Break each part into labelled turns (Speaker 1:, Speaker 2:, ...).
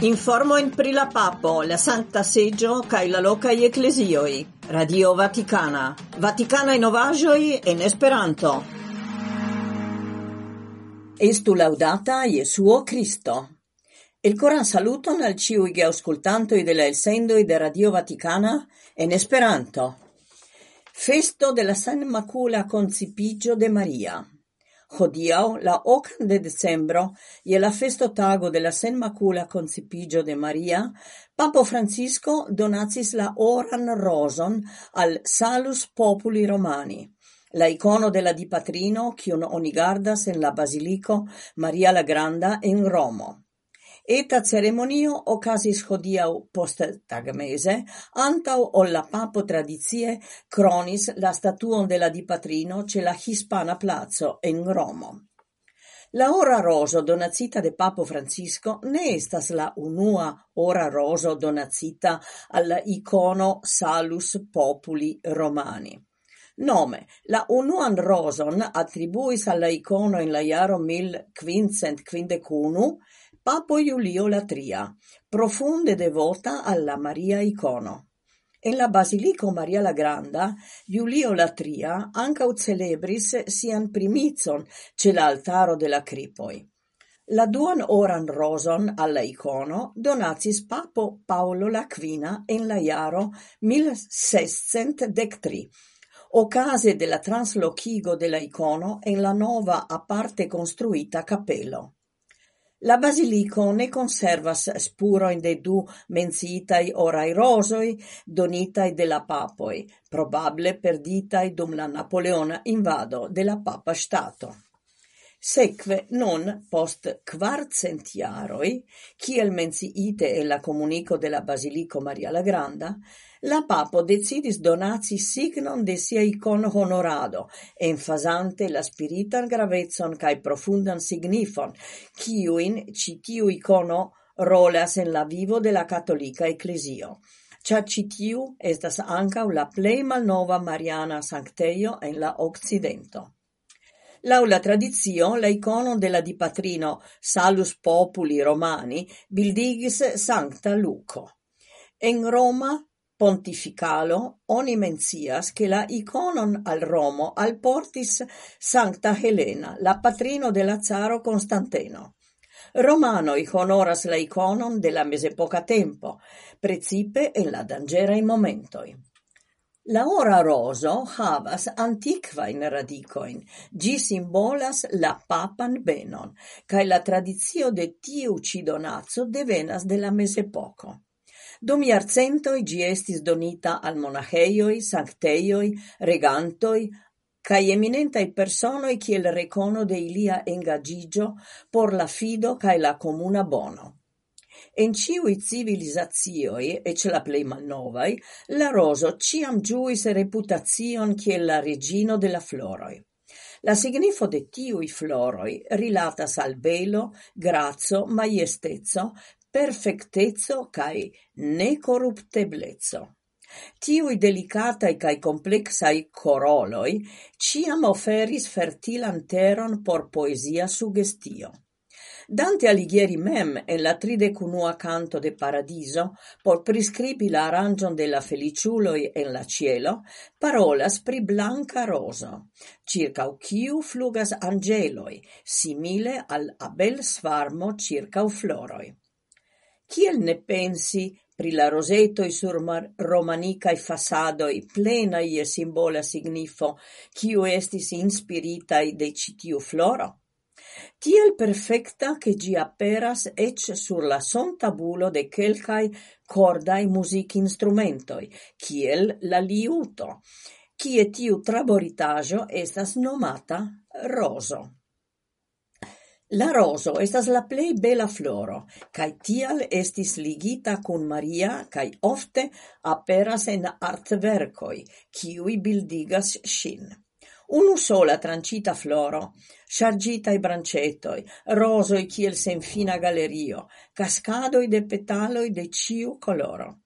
Speaker 1: Informo in pri la papo, la Santa Seggio, cae la locai ecclesioi. Radio Vaticana. Vaticana in ovagioi en Esperanto. Estu laudata Jesuo Cristo. Il coran saluton al ciui ge auscultantoi de la elsendoi de Radio Vaticana en Esperanto. Festo de la San Macula Concipigio de Maria. hodiau la 8 de decembro, je la festotago de la senmakula concipigio de Maria, Papo Francisco donacis la oran roson al Salus Populi Romani la icono della Dipatrino, patrino oni onigardas en la Basilico Maria la Granda in Romo. Eta ceremonio ocasis hodiau post tagmese, antau ol la papo tradizie cronis la statuon de la Dipatrino ce la Hispana Plazzo en Romo. La ora roso donacita de Papo Francisco ne estas la unua ora roso donacita alla icono Salus Populi Romani. Nome, la unuan roson attribuis alla icono in la iaro 1551 Papo Iulio Latria, profonde devota alla Maria Icono. En la Basilico Maria la Granda, Iulio Latria ancaut celebris sian primizon ce l'altaro de la Cripoi. La duan oran roson alla icono donatis papo Paolo Lacvina in la iaro 1613, ocase de la translochigo de la icono en la nova aparte construita capello. La basilico ne konservas spurojn de du menciitaj oraj rozoj donitaj della la papoj, probable perditaj dum la napoleona invado della papa stato. Secve non post quartcentiaroi, jaroj, kiel menciite e la comunico de la Maria la Granda, la papo decidis donaci signon de sia iconhonorado, enfasante la spiritan gravezon cae profundan signifon, ciuin citiu icono rolas en la vivo de la catolica ecclesio. Cia citiu estas ancau la plei malnova Mariana Sancteio en la Occidento. Laula traditio la ikono de la Dipatrino Salus Populi Romani bildigis Sancta Luco. En Roma pontificalo oni mencias che la iconon al Romo al portis Sancta Helena, la patrino della caro Constanteno. Romanoi honoras la iconon della mesepoca tempo, precipe en la dangera in momentoi. La ora roso havas antiquain radicoin, gi simbolas la papan benon, cae la tradizio de tiu cidonazzo devenas de la poco Dum iarcentoi gi estis donita al monaĥejoj, sancteioi, regantoi, cae eminentai personoi kiel recono de ilia engagigio por la fido cae la comuna bono. En ciui civilizacioj, ec la plei malnovai, la roso ciam giuis reputazion kiel la regino de la floroi. La signifo de tiui floroi rilatas al belo, grazzo, maiestezzo, perfectezzo cae nekoruptebleco. Tiui delicatai cae complexai coroloi ciam oferis fertilan teron por poesia sugestio. Dante Alighieri mem en la tridecunua canto de Paradiso por priscribi la arangion de la feliciuloi en la cielo parolas pri blanca roso, circa kiu flugas angeloi, simile al abel svarmo circa u floroi. Kiel ne pensi pri la rosetoi sur romanica i fasado fasadoi plena ie simbola signifo, kiu estis inspiritai de citiu floro? Tiel perfecta che gi aperas ec sur la son tabulo de quelcai cordai music instrumentoi, kiel la liuto, kie tiu traboritajo estas nomata roso. La roso estas la plei bela floro, cae tial estis ligita cun Maria cae ofte aperas en artvercoi, kiuj bildigas shin. Unu sola trancita floro, sciargitai brancetoi, rosoi kiel senfina galerio, cascadoi de petaloi de ciu coloro.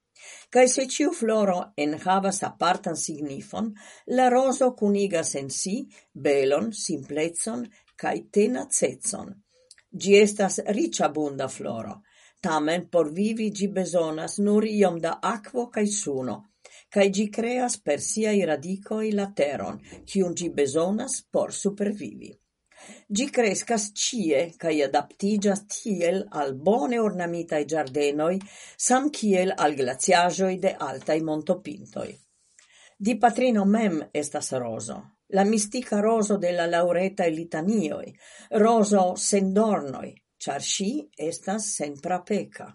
Speaker 1: Cae se ciu floro enhavas apartan signifon, la roso cunigas en si belon, simplezon, cae tenacezon. Gi estas ricabunda floro, tamen por vivi gi besonas nur iom da aquo cae suno, kaj ĝi kreas per siaj radikoj la teron, kiun ĝi bezonas por supervivi. Gi crescas cie, cae adaptigas tiel al bone ornamitae giardenoi, sam samkiel al glaciaĵoj de altai montopintoi. Di patrino mem estas roso, la mistica roso de la laureta e litanioi, roso sen dornoi, char si estas sen prapeca.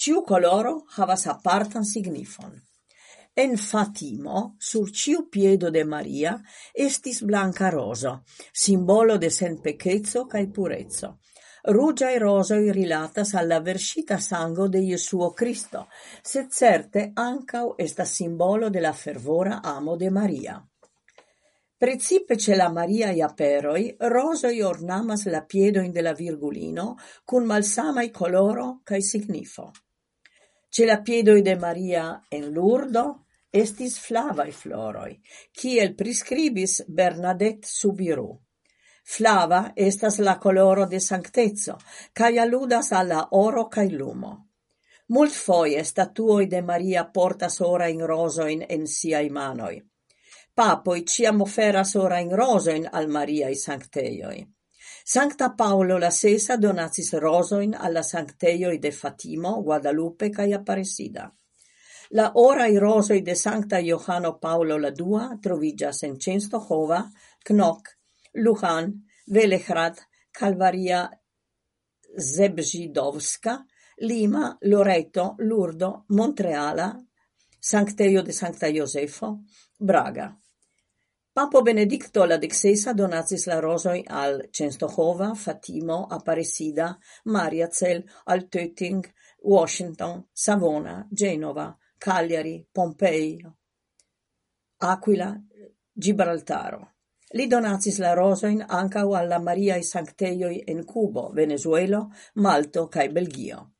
Speaker 1: Ciu coloro havas apartan signifon. En Fatimo, sur ciu piedo de Maria, estis blanca roso, simbolo de sen pecezzo cae purezzo. Rugiae rosoi rilatas alla versita sango de Iesuo Cristo, sed certe ancau estas simbolo de la fervora amo de Maria. Precipe ce la i aperoi, rosoi ornamas la piedo in de la virgulino, cun malsamai coloro cae signifo. Ce la piedo de Maria en Lurdo, estis flavai floroi, kiel prescribis Bernadette Subiru. Flava estas la coloro de sankteco cae aludas alla oro cae lumo. Mult foie statuoi de Maria portas orajn rosoin en siai manoi. Papoi ciam oferas orajn rosoin al Mariaj sancteioi. Sancta Paolo la sesa donatis rosoin alla sancteioi de Fatimo, Guadalupe cae Aparecida. La ora i rosoi de Sancta Johano Paolo la Dua troviĝas en Csenstohova, Knok, Luhan, Velehrad, Calvaria Zebrzydowska, Lima, Loreto, Lurdo, Montreala, Sancteio de Sancta Josefo, Braga. Papo Benedicto la dexesa donatis la rosoi al Częstochowa, Fatimo, Aparecida, Mariazel, Altötting, Washington, Savona, Genova, Cagliari, Pompei, Aquila, Gibraltaro. Li donacis la rosoin ancau alla Mariae Sancteioi en Cubo, Venezuelo, Malto cae Belgio.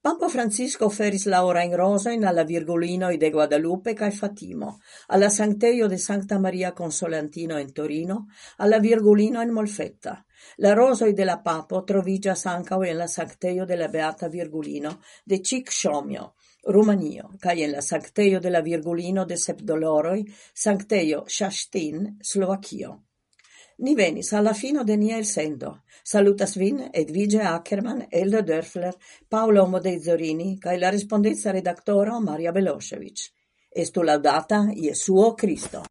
Speaker 1: Papa Francisco feris rosa in alla Virgolino de Guadalupe cae Fatimo, alla Sancteio de Sancta Maria Consolantino in Torino, alla Virgolino in Molfetta. La rosoi de la papo trovigia ancao in la Sancteio de la Beata Virgolino de Cic Sciomio, Rumanio, cae en la Sancteio de la Virgulino de Sep Doloroj, Sanktejo Ŝaŝtin, Slovakio. Ni venis alla fino de nia elsendo. Salutas vin Edvige Ackerman, Elda Dörfler, Paolo Modezzorini, cae la respondenza redactoro Maria Belosevic. Estu laudata Jesuo Cristo.